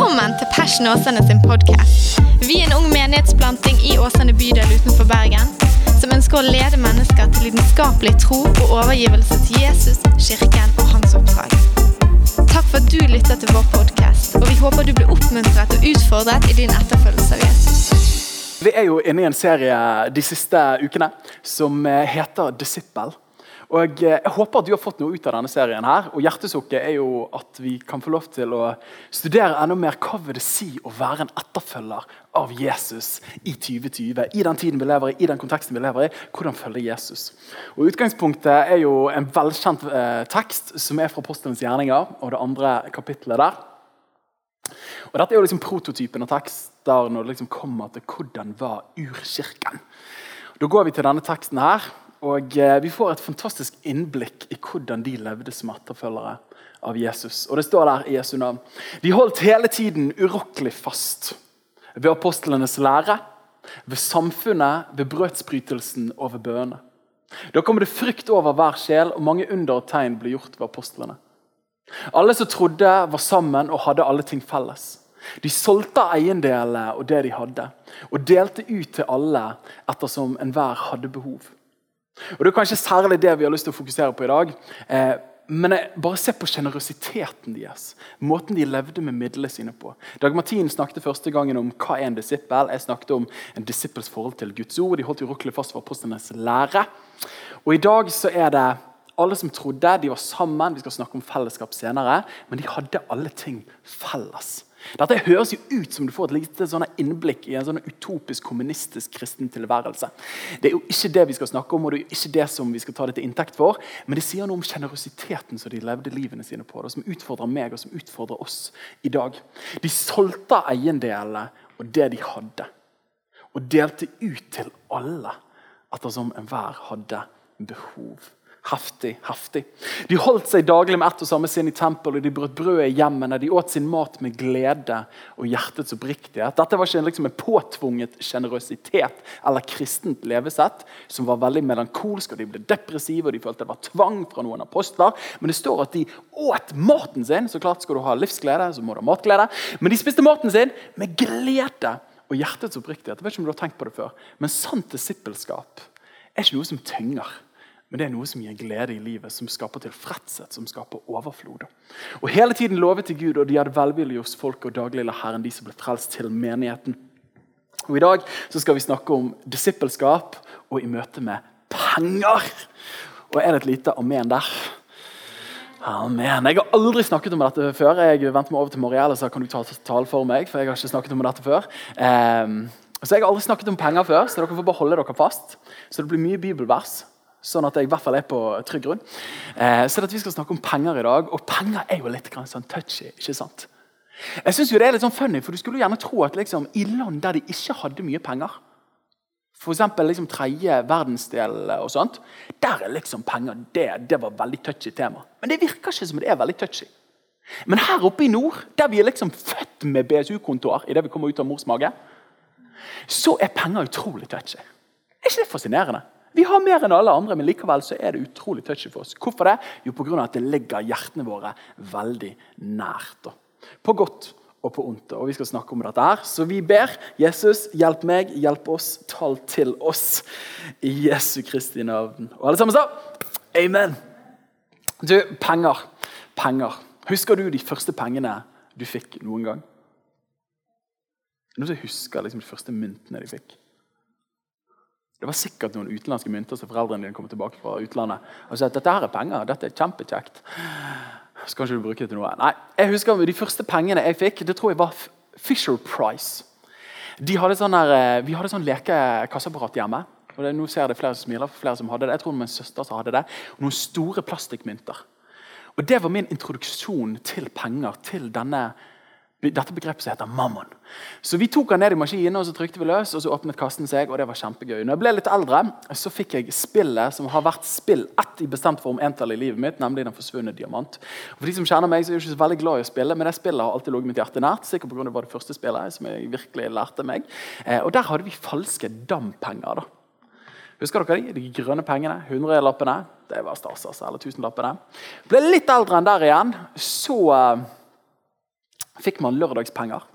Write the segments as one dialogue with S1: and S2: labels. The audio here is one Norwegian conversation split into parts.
S1: Velkommen til Passion Åsane sin podkast. Vi er en ung menighetsplanting i Åsane bydel utenfor Bergen som ønsker å lede mennesker til lidenskapelig tro og overgivelse til Jesus, kirken og hans oppdrag. Takk for at du lytter til vår podkast, og vi håper du blir oppmuntret og utfordret i din etterfølgelse av Jesus.
S2: Vi er jo inne i en serie de siste ukene som eh, heter Disippel. Og eh, Jeg håper at du har fått noe ut av denne serien. her, og Hjertesukket er jo at vi kan få lov til å studere enda mer hva vil det si å være en etterfølger av Jesus i 2020. I den tiden vi lever i, i den konteksten vi lever i. Hvordan følge Jesus. Og Utgangspunktet er jo en velkjent eh, tekst som er fra Apostelens gjerninger og det andre kapittelet der. Og Dette er jo liksom prototypen av tekster når det liksom kommer til hvordan var urkirken. Da går vi til denne teksten her, og eh, Vi får et fantastisk innblikk i hvordan de levde som etterfølgere av Jesus. Og Det står der i Jesu navn. De holdt hele tiden urokkelig fast ved apostlenes lære, ved samfunnet, ved brødsbrytelsen og ved bønene. Da kommer det frykt over hver sjel, og mange under og tegn ble gjort ved apostlene. Alle som trodde, var sammen og hadde alle ting felles. De solgte eiendelene og det de hadde, og delte ut til alle ettersom enhver hadde behov. Og Det er kanskje særlig det vi har lyst til å fokusere på i dag. Eh, men bare se på sjenerøsiteten deres. Måten de levde med midlene sine på. Dag Martin snakket første gangen om hva er en disippel. Jeg snakket om en disippels forhold til Guds ord. De holdt urokkelig fast for apostlenes lære. Og I dag så er det alle som trodde, de var sammen. Vi skal snakke om fellesskap senere. Men de hadde alle ting felles. Dette høres jo ut som du får et lite sånn innblikk i en sånn utopisk kommunistisk kristen tilværelse. Det er jo ikke det vi skal snakke om, og det er jo ikke det som vi skal ta det til inntekt for. Men det sier noe om sjenerøsiteten som de levde livene sine på, og som utfordrer meg og som utfordrer oss i dag. De solgte eiendelene og det de hadde, og delte ut til alle ettersom enhver hadde behov. Heftig, heftig. De holdt seg daglig med ett og samme sinn i tempelet, de brøt brød i hjemmene, de åt sin mat med glede og hjertets oppriktighet. Dette var ikke liksom en påtvunget sjenerøsitet eller kristent levesett som var veldig melankolsk, og de ble depressive og de følte det var tvang fra noen apostler. Men det står at de åt maten sin. Så klart Skal du ha livsglede, så må du ha matglede. Men de spiste maten sin med glede og hjertets oppriktighet. Jeg vet ikke om du har tenkt på det før, Men sant disippelskap er ikke noe som tynger. Men det er noe som gir glede i livet, som skaper tilfredshet, som skaper overflod. Og Hele tiden lovet til Gud, og de hadde velvilje hos folk, og daglig Herren de som ble frelst til menigheten. Og I dag så skal vi snakke om disippelskap og i møte med penger. Og er det et lite amen der? Amen. Jeg har aldri snakket om dette før. Jeg venter meg over til Marielle, så kan du ta tale for meg. for jeg har ikke snakket om dette før. Um, så Jeg har aldri snakket om penger før, så dere får bare holde dere fast. Så det blir mye bibelvers. Sånn at jeg i hvert fall er på trygg grunn. Eh, så at Vi skal snakke om penger i dag. Og penger er jo litt sånn touchy. ikke sant? Jeg synes jo det er litt sånn funny, for Du skulle jo gjerne tro at liksom, i land der de ikke hadde mye penger, f.eks. Liksom, tredje verdensdel og sånt, der er liksom penger det, det var veldig touchy tema. Men det virker ikke som det er veldig touchy. Men her oppe i nord, der vi er liksom født med BSU-kontoer idet vi kommer ut av mors mage, så er penger utrolig touchy. Er ikke det fascinerende? Vi har mer enn alle andre, men likevel så er det utrolig touchy for oss. Hvorfor det? Jo, pga. at det ligger hjertene våre veldig nært. På godt og på ondt. Og vi skal snakke om dette her. Så vi ber Jesus, hjelp meg, hjelp oss, tal til oss. I Jesu Kristi navn. Og alle sammen sa amen. Du, penger. Penger. Husker du de første pengene du fikk noen gang? Noen som husker liksom de første myntene de fikk? Det var sikkert noen utenlandske mynter som foreldrene dine kom tilbake fra utlandet. og sa at dette her er penger, dette er kjempekjekt. Så kan ikke du bruke det til noe. Nei, jeg husker De første pengene jeg fikk, det tror jeg var Fisher Price. De hadde sånn her, eh, vi hadde sånn lekekasseapparat hjemme. og det, nå ser jeg det flere som smiler, flere som hadde det. Jeg tror min søster som hadde det. Og noen store plastikkmynter. Og Det var min introduksjon til penger, til denne dette begrepet som heter mammon. Så Vi tok han ned i maskinen og så trykte vi løs, og så åpnet kassen seg. og det var kjempegøy. Når jeg ble litt eldre, så fikk jeg spillet som har vært spill ett i bestemt form entall i livet mitt, nemlig Den forsvunne diamant. Og for de som kjenner meg, så er jeg ikke så veldig glad i å spille, men det spillet har alltid ligget mitt hjerte nært. sikkert på grunn av det var det første spillet som jeg virkelig lærte meg. Eh, og Der hadde vi falske dampenger. da. Husker dere de? De grønne pengene, hundrelappene. Det var stas, altså. Eller tusenlappene. Ble litt eldre enn der igjen. Så... Uh, fikk man lørdagspenger.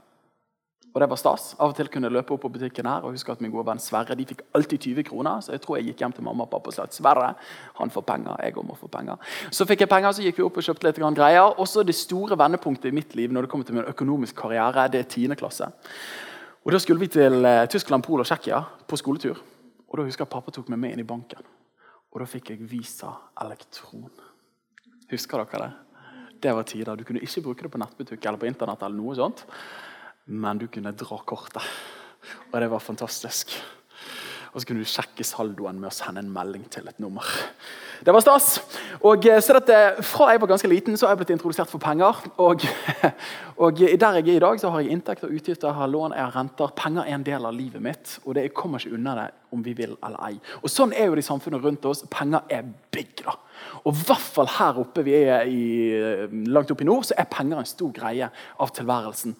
S2: Og det var stas. Av og til kunne jeg løpe opp på butikken her, og huske at min gode venn Sverre de fikk alltid 20 kroner. Så jeg tror jeg gikk hjem til mamma og pappa og sa at Sverre han får penger. jeg må få penger. Så fikk jeg penger, så gikk vi opp og kjøpte litt greier. Og så det store vendepunktet i mitt liv når det kommer til min økonomisk karriere, det er 10. klasse. Og Da skulle vi til eh, Tyskland, Polen og Tsjekkia på skoletur. Og da husker jeg Pappa tok meg med inn i banken. Og Da fikk jeg Visa Elektron. Husker dere det? Det var tider. Du kunne ikke bruke det på nettbutikk eller på internett. eller noe sånt men du kunne dra kortet. Og det var fantastisk. Og så kunne du sjekke saldoen med å sende en melding til et nummer. Det var stas. Og eh, så dette, Fra jeg var ganske liten, så har jeg blitt introdusert for penger. Og, og der jeg er i dag, så har jeg inntekter, utgifter, jeg har lån, jeg har renter. Penger er en del av livet mitt, og det, kommer ikke unna det om vi vil eller ei. Og Sånn er jo det i samfunnet rundt oss. Penger er big. da. Og i hvert fall her oppe vi er i, langt oppe i nord, så er penger en stor greie av tilværelsen.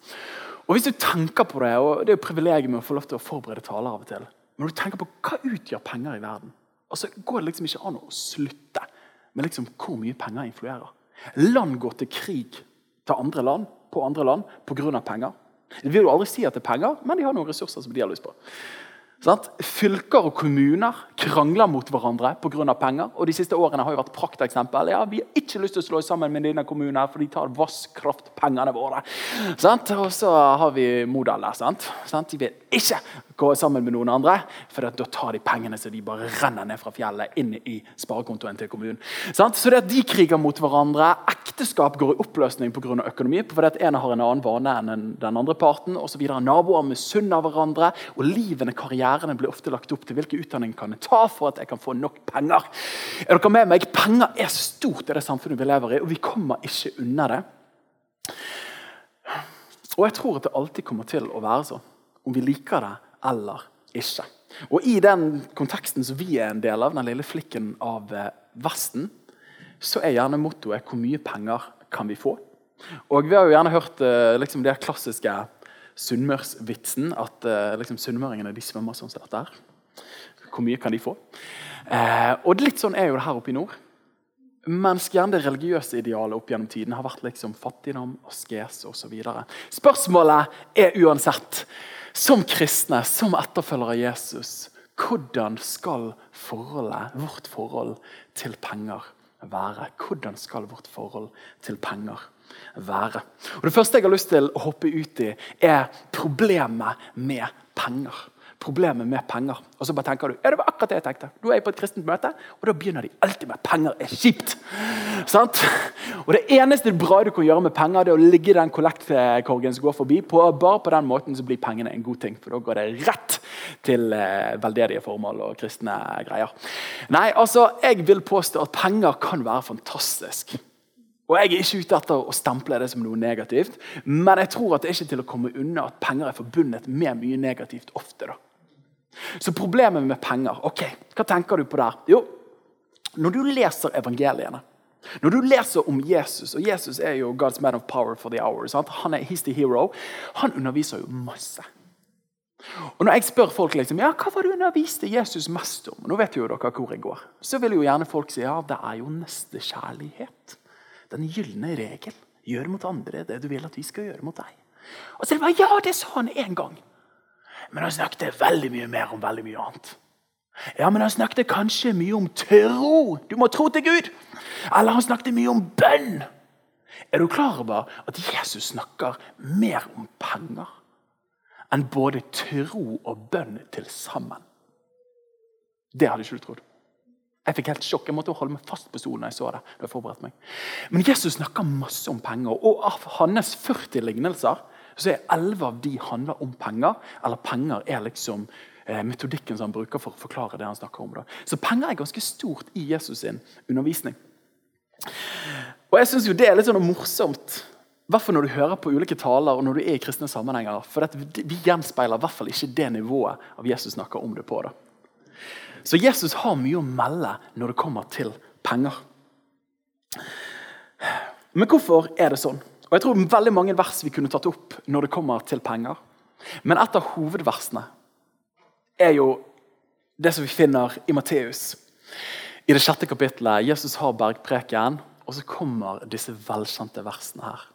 S2: Og hvis du tenker på Det og det er jo privilegiet med å få lov til å forberede taler av og til, men når du tenker på hva utgjør penger i verden, altså går det liksom ikke an å slutte med liksom hvor mye penger influerer. Land går til krig til andre land, på andre land pga. penger. Det vil jo aldri si at det er penger, men de har noen ressurser som de har lyst på. Sånn? Fylker og kommuner krangler mot hverandre pga. penger. og De siste årene har jo vært prakteksempel. Ja, vi har ikke lyst til å slå oss sammen med dine kommuner, for de tar vasskraftpengene våre. Sånn? Og så har vi modeller. Sant? Sånn? De vil ikke gå sammen med noen andre, for da tar de pengene så de bare renner ned fra fjellet inn i sparekontoen til kommunen. Så det at de kriger mot hverandre, ekteskap går i oppløsning pga. økonomi, fordi at ene har en annen vane enn den andre parten, osv. Naboer misunner hverandre, og livene, karrierene blir ofte lagt opp til hvilken utdanning kan jeg ta for at jeg kan få nok penger. Er dere med meg? Penger er stort i det samfunnet vi lever i, og vi kommer ikke unna det. Og jeg tror at det alltid kommer til å være sånn, om vi liker det eller ikke. Og I den konteksten som vi er en del av, den lille flikken av eh, Vesten, så er gjerne mottoet 'hvor mye penger kan vi få'? Og Vi har jo gjerne hørt eh, liksom, det klassiske sunnmørsvitsen, at eh, liksom, sunnmøringene de svømmer sånn som dette. her. Hvor mye kan de få? Eh, og litt sånn er jo det her oppe i nord. Mens gjerne det religiøse idealet opp gjennom tiden har vært liksom fattigdom, askese osv. Spørsmålet er uansett som kristne, som etterfølgere av Jesus, hvordan skal forholdet, vårt forhold til penger være? Hvordan skal vårt forhold til penger være? Og Det første jeg har lyst til å hoppe ut i, er problemet med penger problemet med penger. Og så bare tenker du ja, det var akkurat det jeg tenkte. Du er på et kristent møte, og da begynner de alltid med at penger er kjipt. Sant? Og Det eneste bra du kan gjøre med penger, det er å ligge i den kollektkorgen som går forbi. På, bare på den måten så blir pengene en god ting, for da går det rett til eh, veldedige formål og kristne greier. Nei, altså, Jeg vil påstå at penger kan være fantastisk. Og Jeg er ikke ute etter å stemple det som noe negativt, men jeg tror at det er ikke til å komme unna at penger er forbundet med mye negativt ofte. da. Så problemet med penger ok, Hva tenker du på der? Jo, når du leser evangeliene, når du leser om Jesus og Jesus er jo God's man of power for the hour. Sant? Han er his the hero. Han underviser jo masse. Og Når jeg spør folk liksom, ja, hva var det du underviste Jesus mest om, nå vet jo dere hvor jeg går, så vil jo gjerne folk si ja, det er jo nestekjærlighet. Den gylne regel. Gjør mot andre det du vil at vi skal gjøre mot deg. Og så er det bare, Ja, det sa han en gang. Men han snakket veldig mye mer om veldig mye annet. Ja, men Han snakket kanskje mye om tro. Du må tro til Gud. Eller han snakket mye om bønn. Er du klar over at Jesus snakker mer om penger enn både tro og bønn til sammen? Det hadde ikke du trodd. Jeg fikk helt sjokk. Jeg måtte holde meg fast på stolen. jeg så det. jeg meg. Men Jesus snakker masse om penger. Og av hans 40 lignelser så er elleve av de handler om penger. Eller penger er liksom eh, metodikken som han bruker for å forklare det han snakker om. Da. Så penger er ganske stort i Jesus sin undervisning. Og jeg synes jo Det er litt sånn morsomt, i når du hører på ulike taler og når du er i kristne sammenhenger. For vi gjenspeiler i hvert fall ikke det nivået av Jesus snakker om det på. Da. Så Jesus har mye å melde når det kommer til penger. Men hvorfor er det sånn? Og jeg tror veldig mange vers vi kunne tatt opp når det kommer til penger. Men et av hovedversene er jo det som vi finner i Matteus. I det sjette kapittelet. Jesus har bergpreken, og så kommer disse velkjente versene her.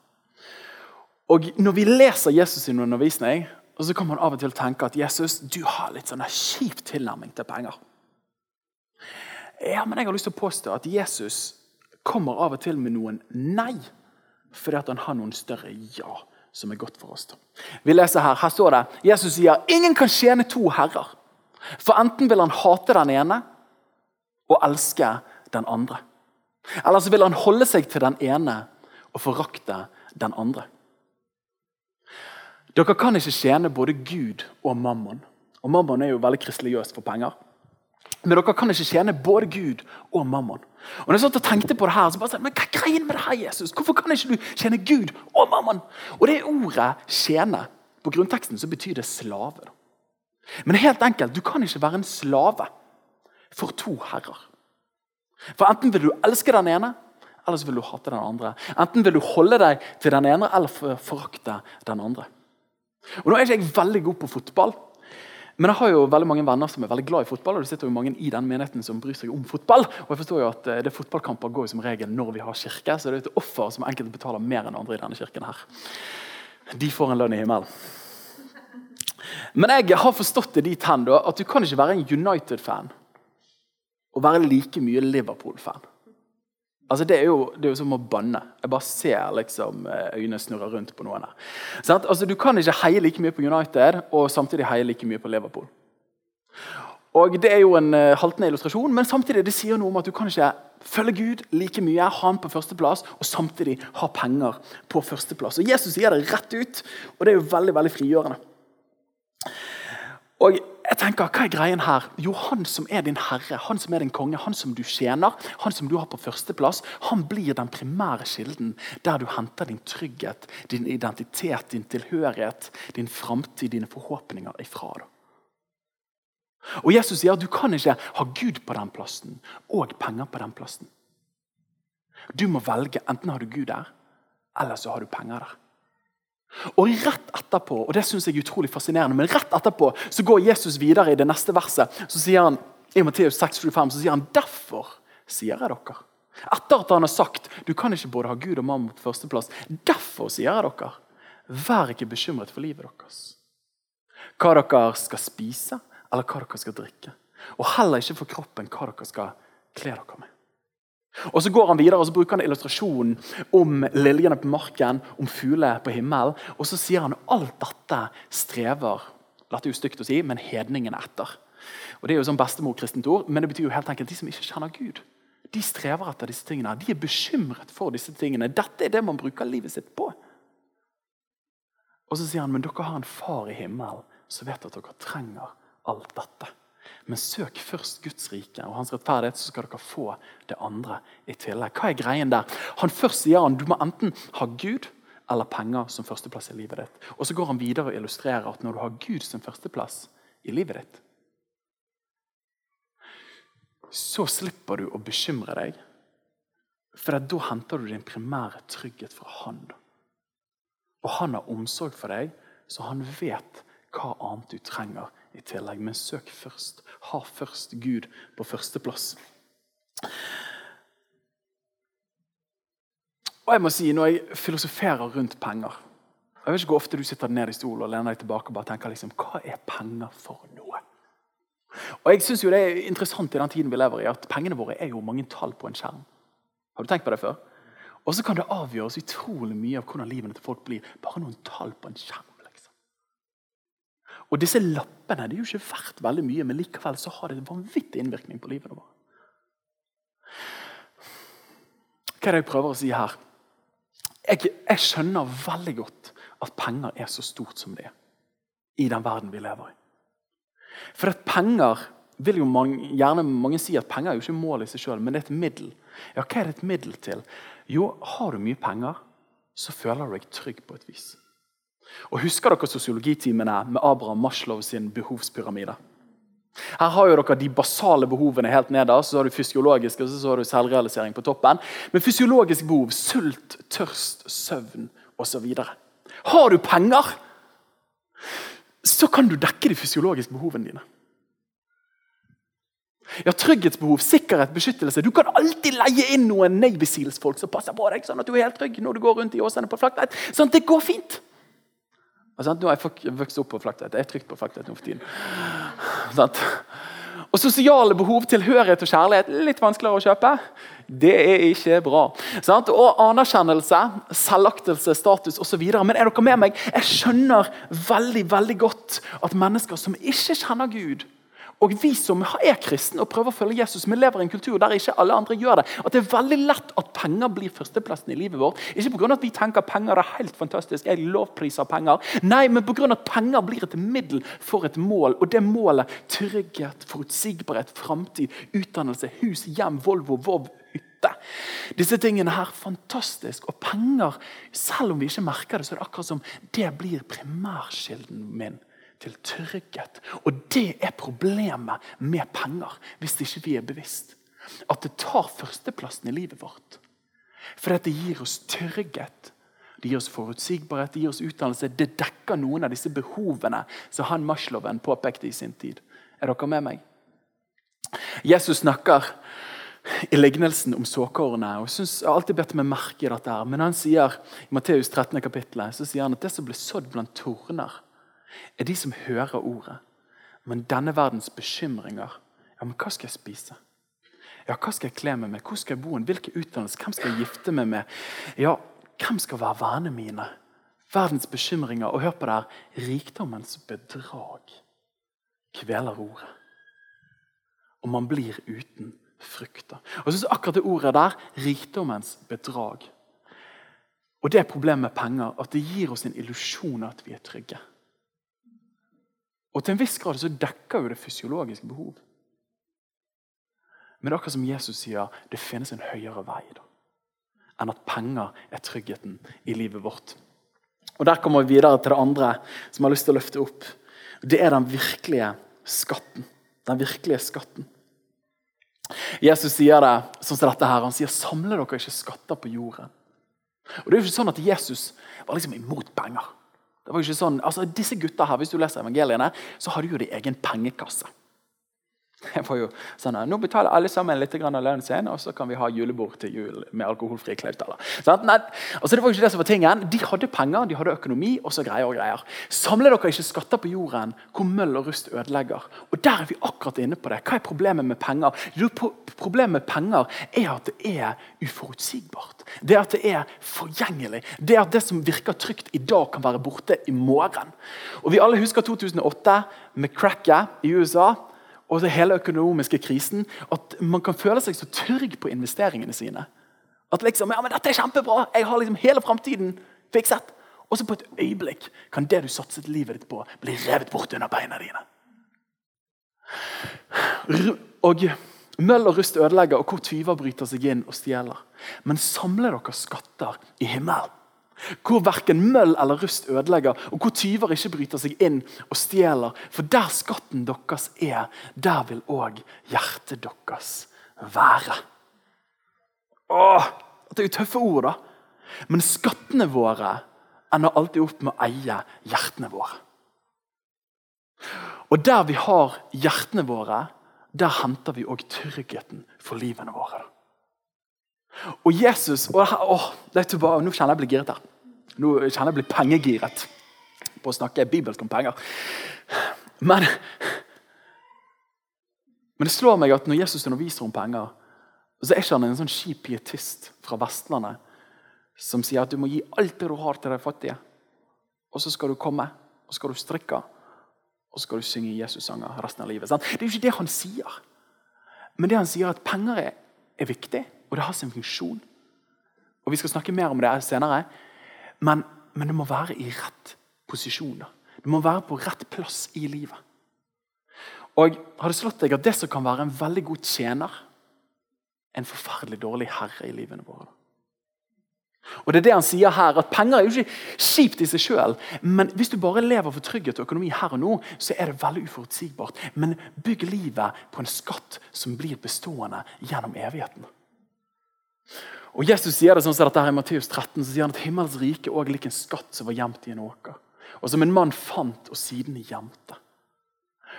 S2: Og Når vi leser Jesus' sin undervisning, og så kan man av og til tenke at Jesus, du har litt sånn kjip tilnærming til penger. Ja, men jeg har lyst til å påstå at Jesus kommer av og til med noen nei, fordi han har noen større ja som er godt for oss. Vi leser Her her står det, Jesus sier ingen kan tjene to herrer. For enten vil han hate den ene og elske den andre. Eller så vil han holde seg til den ene og forakte den andre. Dere kan ikke tjene både Gud og mammon. Og Mammon er jo veldig kristeliøst for penger. Men dere kan ikke tjene både Gud og mammon. Og når jeg satt og tenkte på det her, så bare sånn, men Hva er greien med det her, Jesus? Hvorfor kan ikke du tjene Gud og mammon? Og det ordet 'tjene' på grunnteksten så betyr det slave. Men helt enkelt, du kan ikke være en slave for to herrer. For Enten vil du elske den ene, eller så vil du hate den andre. Enten vil du holde deg til den ene, eller forakte den andre. Og Nå er ikke jeg veldig god på fotball, men jeg har jo veldig mange venner som er veldig glad i fotball. og det sitter jo mange i den menigheten som bryr seg om fotball. Og jeg forstår jo at eh, det Fotballkamper går jo som regel når vi har kirke, så det er et offer som enkelte betaler mer enn andre i denne kirken. her. De får en lønn i himmelen. Men jeg har forstått det dit hen at du kan ikke være en United-fan og være like mye Liverpool-fan. Altså, det, er jo, det er jo som å banne. Jeg bare ser liksom, eh, øynene snurre rundt på noen her. Sånn? Altså, du kan ikke heie like mye på United og samtidig heie like mye på Liverpool. Og Det er jo en uh, haltende illustrasjon, men samtidig det sier noe om at du kan ikke følge Gud like mye, ha han på førsteplass, og samtidig ha penger på førsteplass. Og Jesus sier det rett ut, og det er jo veldig veldig frigjørende. Og jeg tenker, Hva er greien her? Jo, Han som er din herre, han som er din konge, han som du tjener, han som du har på førsteplass, han blir den primære kilden der du henter din trygghet, din identitet, din tilhørighet, din framtid, dine forhåpninger ifra. Da. Og Jesus sier at du kan ikke ha Gud på den plassen og penger på den plassen. Du må velge. Enten har du Gud der, eller så har du penger der. Og rett etterpå og det synes jeg er utrolig fascinerende, men rett etterpå så går Jesus videre i det neste verset. så sier han, I Matteus 6,25 så sier han derfor sier jeg dere. Etter at han har sagt du kan ikke både ha Gud og mamma på førsteplass. Derfor sier jeg dere, vær ikke bekymret for livet deres. Hva dere skal spise, eller hva dere skal drikke. Og heller ikke for kroppen hva dere skal kle dere med. Og Så går han videre og så bruker han illustrasjonen om liljene på marken, om fugler på himmelen. Og så sier han alt dette strever dette er jo stygt å si, men hedningene etter. Og Det er jo sånn bestemor-kristent ord, men det betyr jo helt enkelt de som ikke kjenner Gud. De strever etter disse tingene. De er bekymret for disse tingene. Dette er det man bruker livet sitt på. Og så sier han men dere har en far i himmelen som vet at dere trenger alt dette. Men søk først Guds rike og hans rettferdighet, så skal dere få det andre i tillegg. Hva er greien der? Han Først sier han du må enten ha Gud eller penger som førsteplass i livet ditt. Og Så går han videre og illustrerer at når du har Gud som førsteplass i livet ditt, så slipper du å bekymre deg. For da henter du din primære trygghet fra Han. Og han har omsorg for deg, så han vet hva annet du trenger i tillegg. Men søk først. Ha først Gud på førsteplass. Og jeg må si, Når jeg filosoferer rundt penger Jeg vet ikke hvor ofte du sitter ned i stolen og lener deg tilbake og bare tenker liksom, hva er penger for noe? Og jeg synes jo Det er interessant i den tiden vi lever i, at pengene våre er jo mange tall på en skjerm. Har du tenkt på det før? Og så kan det avgjøres utrolig mye av hvordan livene til folk blir. Bare noen tall på en skjerm. Og disse lappene det er jo ikke verdt veldig mye, men likevel så har det en vanvittig innvirkning på livet vårt. Hva er det jeg prøver å si her? Jeg, jeg, skjønner veldig godt at penger er så stort som det er i den verden vi lever i. For at penger vil jo mange, gjerne mange si at penger er jo ikke mål i seg sjøl, men det er et middel. Ja, Hva er det et middel til? Jo, har du mye penger, så føler du deg trygg på et vis. Og Husker dere sosiologitimene med Abraham Maslow sin behovspyramide? Her har jo dere de basale behovene helt nederst, så har du fysiologiske og så har du selvrealisering på toppen. Men fysiologiske behov, sult, tørst, søvn osv. Har du penger, så kan du dekke de fysiologiske behovene dine. Ja, Trygghetsbehov, sikkerhet, beskyttelse. Du kan alltid leie inn noen Navy Seals-folk som passer på deg, sånn at du er helt trygg når du går rundt i åsene på Flaktveit. Sånn, det går fint. Nå har jeg vokst opp på Flaktveit. Jeg er trygt på Flaktveit nå for tiden. Og Sosiale behov, tilhørighet og kjærlighet litt vanskeligere å kjøpe. Det er ikke bra. Og anerkjennelse, selvaktelse, status osv. Men er dere med meg? Jeg skjønner veldig veldig godt at mennesker som ikke kjenner Gud, og vi som er kristne og prøver å følge Jesus, vi lever i en kultur der ikke alle andre gjør det. At det er veldig lett at penger blir førsteplassen i livet vårt. Ikke pga. at vi tenker penger er helt fantastisk, jeg lovpriser penger. Nei, men pga. at penger blir et middel for et mål. Og det målet trygghet, forutsigbarhet, framtid, utdannelse, hus, hjem, Volvo, Vov, hytte. Disse tingene her fantastisk. Og penger, selv om vi ikke merker det, så er det akkurat som det blir primærkilden min til trygghet. Og det er problemet med penger, hvis ikke vi er bevisst. At det tar førsteplassen i livet vårt. For dette gir oss trygghet. Det gir oss forutsigbarhet, det gir oss utdannelse. Det dekker noen av disse behovene som han Mashloven påpekte i sin tid. Er dere med meg? Jesus snakker i lignelsen om såkornet. og Jeg, jeg har alltid bedt meg merke i dette. her, Men han sier i Matteus 13. kapittel, så sier han at det som ble sådd blant torner, er de som hører ordet. Men denne verdens bekymringer ja, men Hva skal jeg spise? Ja, Hva skal jeg kle meg med? Hvor skal jeg bo? Hvilke utdannelse? Hvem skal jeg gifte meg med? Ja, Hvem skal være vennene mine? Verdens bekymringer. Og hør på det her. Rikdommens bedrag kveler ordet. Og man blir uten frukter. Og så akkurat det ordet der rikdommens bedrag. Og Det er problemet med penger. At det gir oss en illusjon av at vi er trygge. Og til en viss grad så dekker jo det fysiologiske behov. Men det er akkurat som Jesus sier, det finnes en høyere vei da, enn at penger er tryggheten i livet vårt. Og Der kommer vi videre til det andre som jeg har lyst til å løfte opp. Det er den virkelige skatten. Den virkelige skatten. Jesus sier det sånn som dette her. Han sier 'samle dere ikke skatter på jorden'. Og Det er jo ikke sånn at Jesus var liksom imot penger. Det var ikke sånn, altså Disse gutta her, hvis du leser evangeliene, så har de jo de egen pengekasse. Jeg var jo sånn, Nå betaler alle sammen litt av lønnen sin, og så kan vi ha julebord til jul med alkoholfrie klauter. Altså, det var jo ikke det som var tingen. De hadde penger, de hadde økonomi og så greier og greier. Samle dere ikke skatter på jorden hvor møll og rust ødelegger. Og Der er vi akkurat inne på det. Hva er problemet med penger? Problemet med penger er at det er uforutsigbart. Det er at det er forgjengelig. Det er at det som virker trygt i dag, kan være borte i morgen. Og Vi alle husker 2008 med cracket i USA og den hele økonomiske krisen, at man kan føle seg så trygg på investeringene sine. At liksom, ja, men dette er kjempebra, jeg har liksom hele framtiden fikset. Og så på et øyeblikk kan det du satset livet ditt på, bli revet bort under beina dine. Og Møll og rust ødelegger, og hvor tyver bryter seg inn og stjeler. Men samle dere skatter i himmelen hvor verken møll eller rust ødelegger, og hvor tyver ikke bryter seg inn og stjeler. For der skatten deres er, der vil òg hjertet deres være. Åh, Det er jo tøffe ord, da. Men skattene våre ender alltid opp med å eie hjertene våre. Og der vi har hjertene våre, der henter vi òg tryggheten for livene våre. Og Jesus og, åh, tilbake, Nå kjenner jeg blir giret her. Nå kjenner jeg blir pengegiret på å snakke bibelsk om penger. Men, men det slår meg at når Jesus underviser om penger, så er ikke han en sånn kjip pietist fra Vestlandet som sier at du må gi alt det du har til de fattige. Og så skal du komme, og skal du strikke, og så skal du synge Jesus-sanger resten av livet. Sant? Det er jo ikke det han sier. Men det han sier er at penger er, er viktig, og det har sin funksjon. Og Vi skal snakke mer om det senere. Men, men, det må være i rett posisjon. Da. Det må være på rett plass i livet. Og Har det slått deg at det som kan være en veldig god tjener, en forferdelig dårlig herre i livene våre? Og det er det han sier her, at Penger er jo ikke kjipt i seg sjøl, men hvis du bare lever for trygghet og økonomi her og nå, så er det veldig uforutsigbart. Men bygg livet på en skatt som blir bestående gjennom evigheten. Og Jesus sier det sånn som dette her i Matteus 13, så sier han at himmels rike også lik en skatt som var gjemt i en åker. Og som en mann fant og siden gjemte.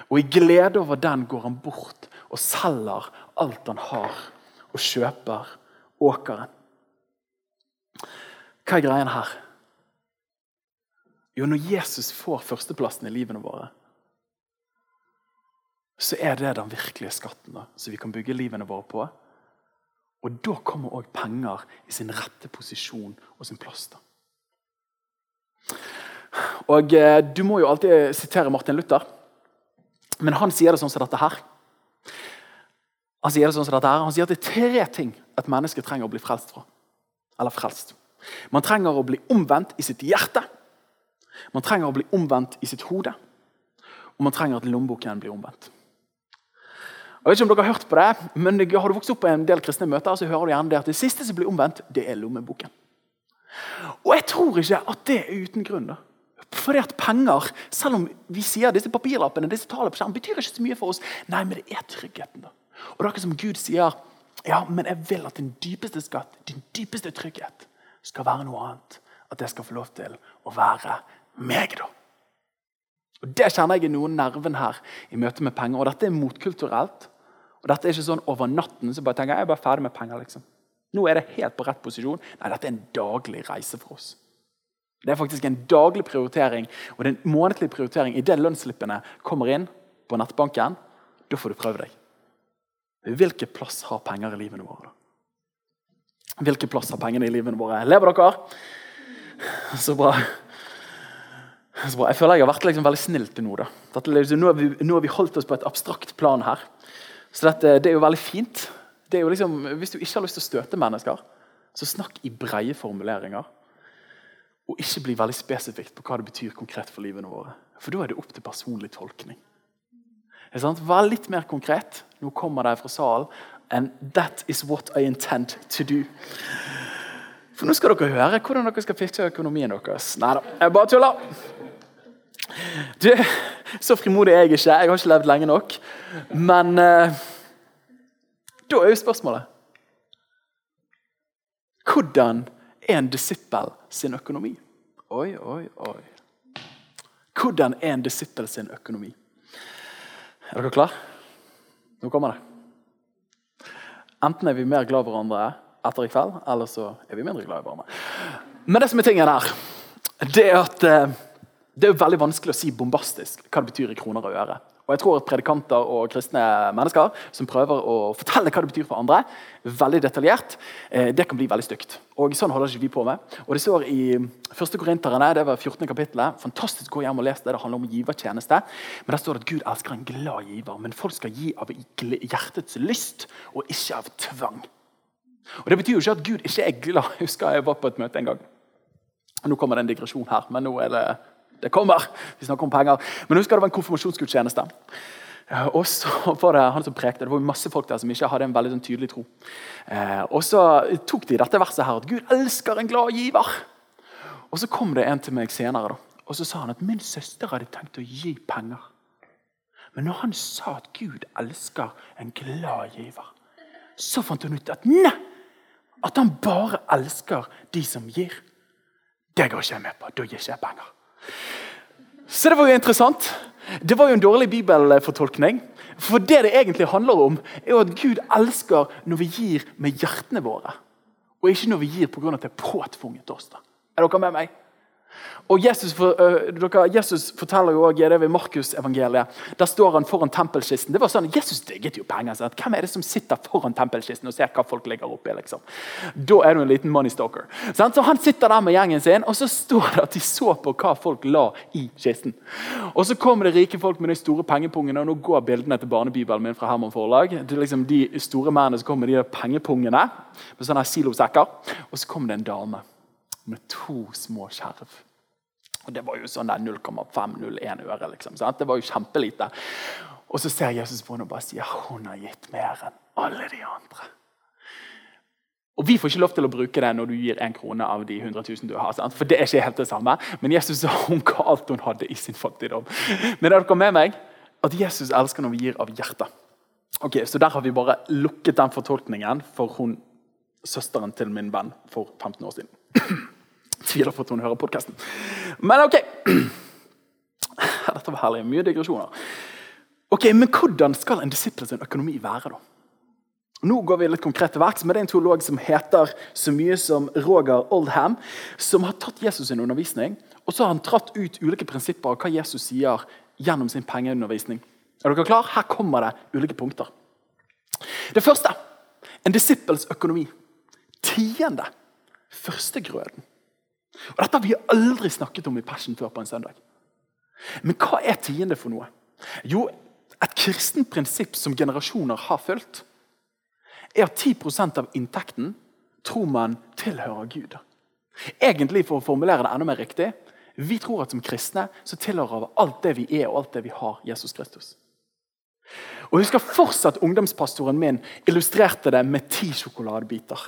S2: Og i glede over den går han bort og selger alt han har, og kjøper åkeren. Hva er greien her? Jo, når Jesus får førsteplassen i livene våre, så er det den virkelige skatten da, som vi kan bygge livene våre på. Og da kommer òg penger i sin rette posisjon og sin plass. da. Og eh, Du må jo alltid sitere Martin Luther, men han sier det sånn som dette her. Han sier det sånn som dette her. Han sier at det er tre ting et menneske trenger å bli frelst fra. Eller frelst. Man trenger å bli omvendt i sitt hjerte. Man trenger å bli omvendt i sitt hode. Og man trenger at lommeboken blir omvendt. Jeg vet ikke om dere har hørt på det, men Har du vokst opp på en del kristne møter, så hører du gjerne det at det siste som blir omvendt, det er lommeboken. Og jeg tror ikke at det er uten grunn. da. Fordi at penger, selv om vi sier disse papirlappene, disse tallene på skjermen, betyr ikke så mye for oss. Nei, men det er tryggheten. da. Og det er ikke som Gud sier, ja, men jeg vil at din dypeste skatt, din dypeste trygghet, skal være noe annet. At det skal få lov til å være meg, da. Og Det kjenner jeg i noen nerven her i møte med penger. Og dette er motkulturelt. Og dette er ikke sånn over natten så bare tenker jeg, jeg er bare ferdig med penger. liksom. Nå er det helt på rett posisjon. Nei, dette er en daglig reise for oss. Det er faktisk en daglig prioritering, og det er en månedlig prioritering idet lønnsslippene kommer inn på nettbanken. Da får du prøve deg. Hvilken plass har penger i livene våre? da? Hvilken plass har pengene i livene våre? Lever dere? Så bra. Så bra. Jeg føler jeg har vært liksom veldig snill til nå. da. Liksom, nå, har vi, holdt oss på et abstrakt plan her. Så dette, det er jo veldig fint. Jo liksom, hvis du ikke har lyst til å støte mennesker, så snakk i breie formuleringer. Og ikke bli veldig spesifikt på hva det betyr konkret for livene våre. For da er det opp til personlig tolkning. Vær litt mer konkret. Nå kommer de fra salen. And that is what I intend to do. For nå skal dere høre hvordan dere skal fikse økonomien deres. Nei da, jeg bare tuller. Du, så frimodig er jeg ikke. Jeg har ikke levd lenge nok. Men uh, da er jo spørsmålet Hvordan er en disippel sin økonomi? Oi, oi, oi. Hvordan er en disippel sin økonomi? Er dere klar? Nå kommer det. Enten er vi mer glad i hverandre etter i kveld, eller så er vi mindre glad i hverandre. Men det som er tingen her, det er at eh, det er jo veldig vanskelig å si bombastisk hva det betyr i kroner og øre. Og jeg tror at Predikanter og kristne mennesker som prøver å fortelle hva det betyr for andre, veldig detaljert, eh, det kan bli veldig stygt. Og Sånn holder ikke vi på med. Og Det står i 1. Korinterne, det var 14. kapittelet. Fantastisk, gå hjem og les det. Det handler om givertjeneste. Men der står det at Gud elsker en glad giver. Men folk skal gi av hjertets lyst og ikke av tvang. Og Det betyr jo ikke at Gud ikke er glad. Husker jeg var på et møte en gang. Nå kommer det en digresjon her, men nå er det det kommer. Vi snakker om penger. Men husker det var en konfirmasjonsgudstjeneste. Eh, og så var det han som prekte, det var masse folk der som ikke hadde en veldig sånn tydelig tro. Eh, og så tok de dette verset her, at Gud elsker en glad giver. Og Så kom det en til meg senere da, og så sa han at min søster hadde tenkt å gi penger. Men når han sa at Gud elsker en glad giver, så fant hun ut at nei, at han bare elsker de som gir. Det går ikke jeg med på. Da gir ikke jeg penger. Så det var jo interessant. Det var jo en dårlig bibelfortolkning. For det det egentlig handler om, er jo at Gud elsker når vi gir med hjertene våre. Og ikke når vi gir pga. at det er påtvunget oss. da. Er dere med meg? Og Jesus, for, uh, dere, Jesus forteller jo også det ved Markusevangeliet. Der står han foran tempelkisten. Det var sånn, Jesus digget jo penger. Sånn Hvem er det som sitter foran tempelkisten og ser hva folk ligger oppi? Liksom? Da er du en liten money stalker. Sånn? Så Han sitter der med gjengen sin, og så står det at de så på hva folk la i kisten. Og Så kommer det rike folk med de store pengepungene, og nå går bildene til barnebibelen min fra Herman Forlag. Det er liksom De store mennene som kommer med de pengepungene med sånne silosekker. Og så kommer det en dame med to små skjerv. Og Det var jo sånn 0,501 øre. liksom, sant? Det var jo kjempelite. Og så ser Jesus på henne og bare sier hun har gitt mer enn alle de andre. Og Vi får ikke lov til å bruke det når du gir én krone av de 100 000 du har. Sant? For det er ikke helt det samme. Men Jesus sa hun ga alt hun hadde i sin fattigdom. Men er dere med meg? At Jesus elsker når vi gir av hjertet. Ok, Så der har vi bare lukket den fortolkningen for hun, søsteren til min venn for 15 år siden. Tviler på at hun hører podkasten. Men ok. Dette var herlig. Mye digresjoner. Ok, Men hvordan skal en disippels økonomi være? da? Nå går vi litt konkret til verks, men det er en teolog som heter så mye som Roger Oldham, som har tatt Jesus sin undervisning og så har han tratt ut ulike prinsipper av hva Jesus sier gjennom sin pengeundervisning. Er dere klar? Her kommer det ulike punkter. Det første en disippels økonomi. Tiende. Førstegrøden. Og Dette har vi aldri snakket om i Passion før på en søndag. Men hva er tiende for noe? Jo, et kristent prinsipp som generasjoner har fulgt, er at 10% av inntekten tror man tilhører Gud. Egentlig, for å formulere det enda mer riktig, vi tror at som kristne så tilhører alt det vi er og alt det vi har, Jesus Kristus. Og Jeg husker fortsatt ungdomspastoren min illustrerte det med ti sjokoladebiter.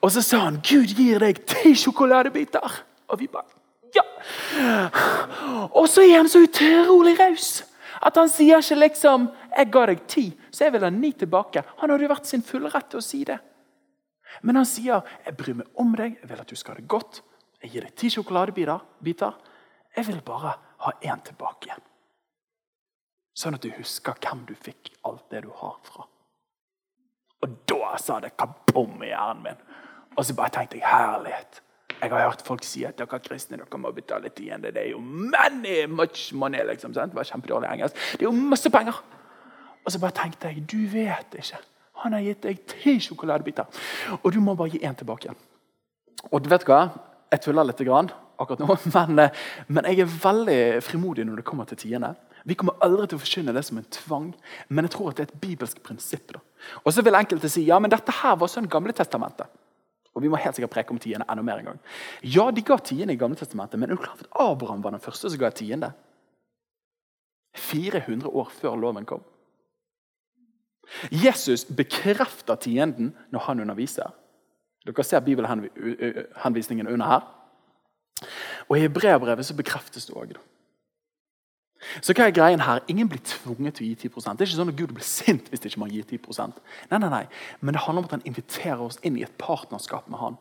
S2: Og så sa han 'Gud gir deg ti sjokoladebiter'. Og vi bare ja! Og så er han så utrolig raus at han sier ikke liksom 'Jeg ga deg ti, så jeg vil ha ni tilbake'. Han hadde jo vært sin fulle rett til å si det. Men han sier 'Jeg bryr meg om deg, jeg vil at du skal ha det godt'. Jeg gir deg ti sjokoladebiter. Jeg vil bare ha én tilbake. Sånn at du husker hvem du fikk alt det du har fra. Og da sa det kabom i hjernen min. Og så bare tenkte jeg herlighet. Jeg har hørt folk si at dere kristne dere må betale tiende. Det er jo many much money. liksom, sant? Det var kjempedårlig engelsk. Det er jo masse penger. Og så bare tenkte jeg du vet ikke. Han har gitt deg ti sjokoladebiter, og du må bare gi én tilbake igjen. Og du vet hva? Jeg tuller litt akkurat nå, men, eh, men, jeg er veldig frimodig når det kommer til tiende. Vi kommer aldri til å forkynne det som en tvang, men jeg tror at det er et bibelsk prinsipp. Da. Og så vil enkelte si ja, men dette her var sånn Gamle testamentet. Og vi må helt sikkert preke om tiende enda mer en gang. Ja, de ga tiende i Gamle testamentet, men er at Abraham var den første som ga tiende? 400 år før loven kom. Jesus bekrefter tienden når han underviser. Dere ser bibelhenvisningen under her. Og I Hebreabrevet så bekreftes det òg. Så hva er greien her? Ingen blir tvunget til å gi 10% Det er ikke sånn at Gud blir sint hvis ikke man gir 10% Nei, nei, nei. Men det handler om at han inviterer oss inn i et partnerskap med han.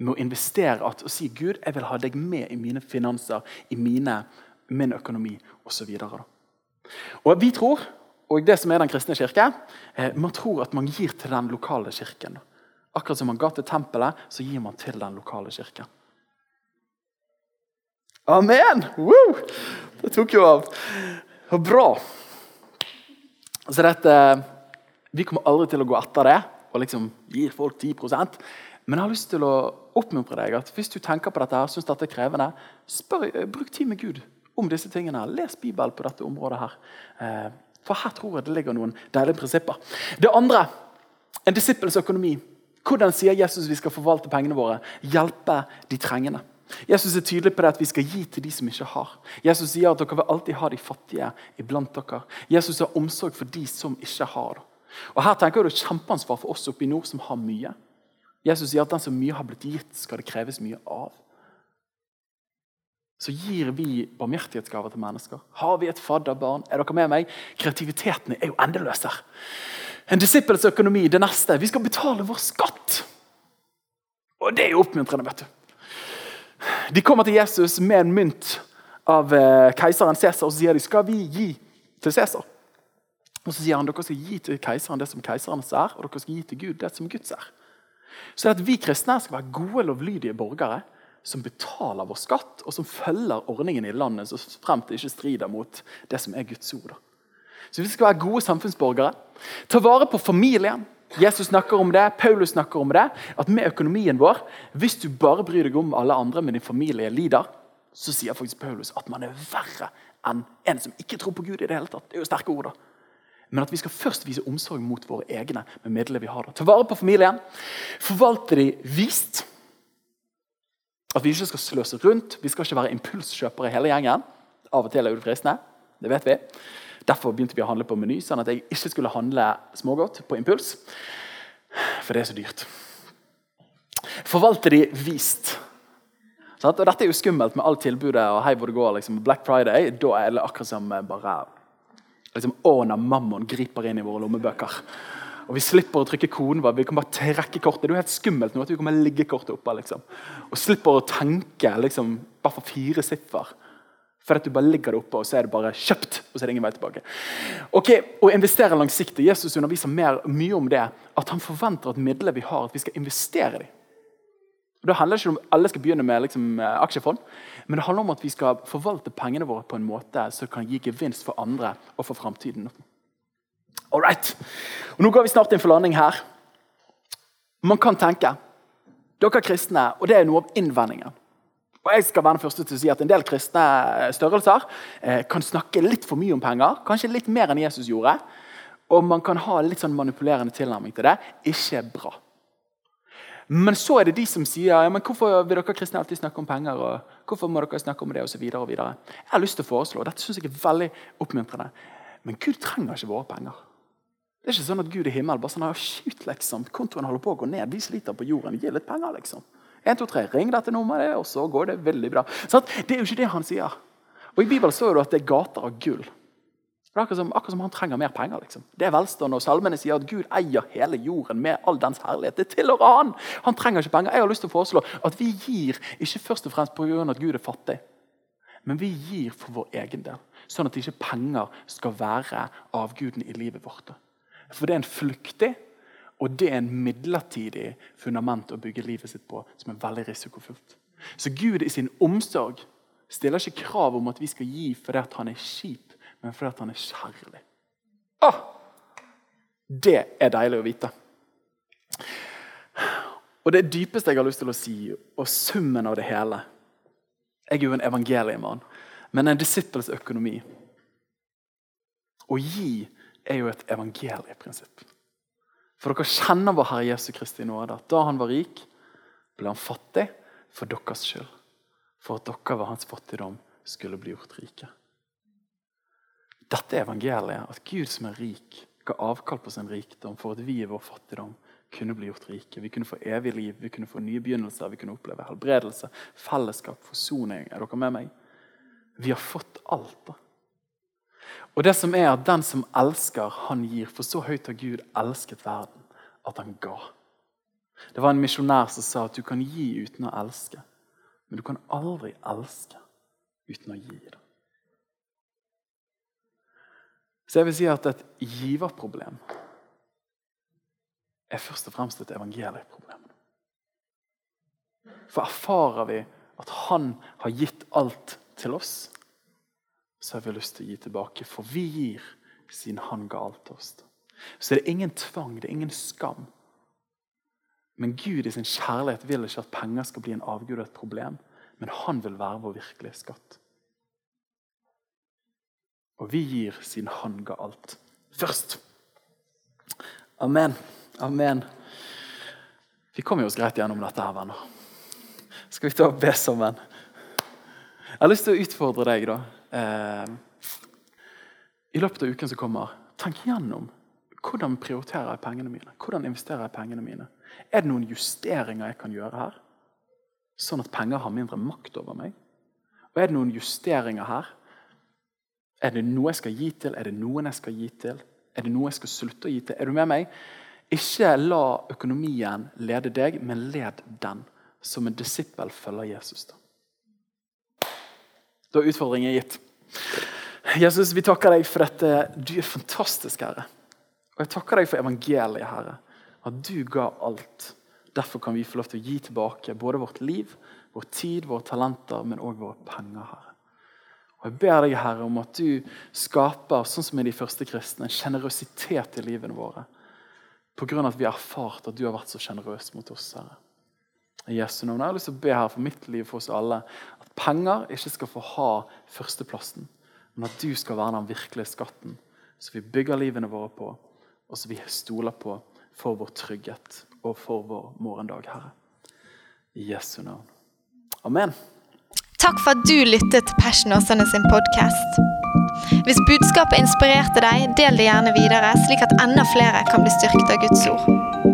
S2: Med å investere at, og si Gud, jeg vil ha deg med i mine finanser, i mine, min økonomi osv. Vi tror, og det som er den kristne kirke, eh, man tror at man gir til den lokale kirken. Akkurat som man ga til tempelet, så gir man til den lokale kirken. Amen! Woo! Det tok jo av. Det bra. Så dette, Vi kommer aldri til å gå etter det og liksom gir folk 10% Men jeg har lyst til å oppmuntre deg at hvis du tenker på dette her, synes dette er krevende, spør, bruk tid med Gud om disse tingene. Les Bibelen på dette området. her. Eh, for her tror jeg det ligger noen deilige prinsipper. Det andre en disippels økonomi. Hvordan sier Jesus vi skal forvalte pengene våre? Hjelpe de trengende. Jesus er tydelig på det at vi skal gi til de som ikke har. Jesus sier at dere vil alltid ha de fattige iblant dere. Jesus har omsorg for de som ikke har. Og Her tenker jeg det kjempeansvar for oss oppe i nord som har mye. Jesus sier at den som mye har blitt gitt, skal det kreves mye av. Så gir vi barmhjertighetsgaver til mennesker. Har vi et fadderbarn? Er dere med meg? Kreativiteten er jo endeløs her. En disippels økonomi, det neste. Vi skal betale vår skatt. Og det er jo oppmuntrende. vet du. De kommer til Jesus med en mynt av eh, keiseren Cæsar og så sier de, skal vi gi til Cæsar. Og Så sier han dere skal gi til keiseren det som keiserens er, og dere skal gi til Gud det som Guds er. Så at Vi kristne skal være gode, lovlydige borgere som betaler vår skatt, og som følger ordningen i landet så fremt det ikke strider mot det som er Guds ord. Så Vi skal være gode samfunnsborgere. Ta vare på familien. Jesus snakker om det, Paulus snakker om det. At med økonomien vår, hvis du bare bryr deg om alle andre, men din familie lider, så sier faktisk Paulus at man er verre enn en som ikke tror på Gud. i det hele tatt. Det er jo sterke ord da. Men at vi skal først vise omsorg mot våre egne med midlene vi har. da. Ta vare på familien. Forvalte de vist. At vi ikke skal sløse rundt. Vi skal ikke være impulskjøpere hele gjengen. Av og til er det fristende. Det vet vi. Derfor begynte vi å handle på Meny, sånn at jeg ikke skulle handle smågodt på impuls. For det er så dyrt. Forvalter de vist. Og Dette er jo skummelt med alt tilbudet og hei hvor det går. Liksom. Black Friday da er det akkurat som bare liksom, Åna mammon griper inn i våre lommebøker. Og Vi slipper å trykke koden. Vi kan bare trekke kortet. Det er jo helt skummelt nå at vi kommer ligge kortet oppe. Liksom. Og slipper å tenke liksom, bare for fire siffer For at du bare ligger det oppe, og så er det bare kjøpt. og så er det ingen vei tilbake. Ok, Å investere langsiktig. Jesus underviser mer, mye om det. At han forventer at midlene vi har, at vi skal investere dem. Det handler ikke om alle skal begynne med liksom, eh, aksjefond, men det handler om at vi skal forvalte pengene våre på en måte som kan gi gevinst for andre og for framtiden. Alright. Og nå går vi snart inn for landing her. Man kan tenke dere kristne, og det er noe av innvendingen og jeg skal være den første til å si at En del kristne størrelser eh, kan snakke litt for mye om penger. Kanskje litt mer enn Jesus gjorde. Og man kan ha litt sånn manipulerende tilnærming til det. Ikke bra. Men så er det de som sier ja, men hvorfor vil dere kristne alltid snakke om penger. og hvorfor må dere snakke om det og så videre og videre. Jeg har lyst til å foreslå, og dette synes jeg er veldig oppmuntrende, men Gud trenger ikke våre penger. Det er ikke sånn at Gud i himmelen bare sånn, skyt liksom, kontoen holder på å gå ned, vi sliter på jorden, gi litt penger. liksom. 1, 2, 3, ring dette nummeret, og så går det veldig bra. Så det er jo ikke det han sier. Og I Bibelen står det at det er gater av gull. Det er akkurat som, akkurat som han trenger mer penger. liksom. Det er velstående, og Salmene sier at Gud eier hele jorden med all dens herlighet. Det tilhører han! Han trenger ikke penger. Jeg har lyst til å foreslå at vi gir ikke først og fremst pga. at Gud er fattig, men vi gir for vår egen del. Sånn at ikke penger skal være avguden i livet vårt. For det er en flyktig og det er en midlertidig fundament å bygge livet sitt på, som er veldig risikofullt. Så Gud i sin omsorg stiller ikke krav om at vi skal gi fordi han er kjip, men fordi han er kjærlig. Åh! Det er deilig å vite. Og Det dypeste jeg har lyst til å si, og summen av det hele Jeg er jo en evangeliemann, men en disippels økonomi. Å gi er jo et evangelieprinsipp. For dere kjenner vår Herre Jesu Kristi nåde. Da han var rik, ble han fattig for deres skyld. For at dere ved hans fattigdom skulle bli gjort rike. Dette er evangeliet. At Gud som er rik, ga avkall på sin rikdom for at vi i vår fattigdom kunne bli gjort rike. Vi kunne få evig liv, vi kunne få nye begynnelser, vi kunne oppleve helbredelse, fellesskap, forsoning. Er dere med meg? Vi har fått alt. da. Og det som er at Den som elsker, han gir. For så høyt har Gud elsket verden at han ga. Det var en misjonær som sa at du kan gi uten å elske. Men du kan aldri elske uten å gi det. Så jeg vil si at et giverproblem er først og fremst et evangelieproblem. For erfarer vi at Han har gitt alt til oss, så har vi lyst til å gi tilbake. For vi gir siden han ga alt oss. Så det er ingen tvang, det er ingen skam. Men Gud i sin kjærlighet vil ikke at penger skal bli en avgud og et problem. Men han vil være vår virkelige skatt. Og vi gir siden han ga alt først. Amen. Amen. Vi kommer jo oss greit gjennom dette, her, venner. Skal vi ta og be sammen? Jeg har lyst til å utfordre deg. da eh, i løpet av uken som kommer, tenk gjennom hvordan prioriterer jeg pengene mine. Hvordan investerer jeg pengene mine? Er det noen justeringer jeg kan gjøre her? Sånn at penger har mindre makt over meg? Og er det noen justeringer her? Er det noe jeg skal gi til? Er det noen jeg skal gi til? Er det noe jeg skal slutte å gi til? Er du med meg? Ikke la økonomien lede deg, men led den. Som en disippel følger Jesus. Da, da er utfordringen gitt. Jesus, vi takker deg for dette. Du er fantastisk, Herre. Og jeg takker deg for evangeliet, Herre. At du ga alt. Derfor kan vi få lov til å gi tilbake både vårt liv, vår tid, våre talenter, men òg våre penger, Herre. Og Jeg ber deg, Herre, om at du skaper, sånn som i de første kristne, en sjenerøsitet i livene våre. På grunn av at vi har erfart at du har vært så sjenerøs mot oss, Herre. I Jesu navn. Jeg har lyst til å be her for mitt liv for oss alle penger ikke skal få ha førsteplassen, men at du skal være den virkelige skatten som vi bygger livene våre på, og som vi stoler på for vår trygghet og for vår morgendag, Herre. I Jesu navn. Amen.
S1: Takk for at du lyttet til Passion Åsane sin podkast. Hvis budskapet inspirerte deg, del det gjerne videre, slik at enda flere kan bli styrket av Guds ord.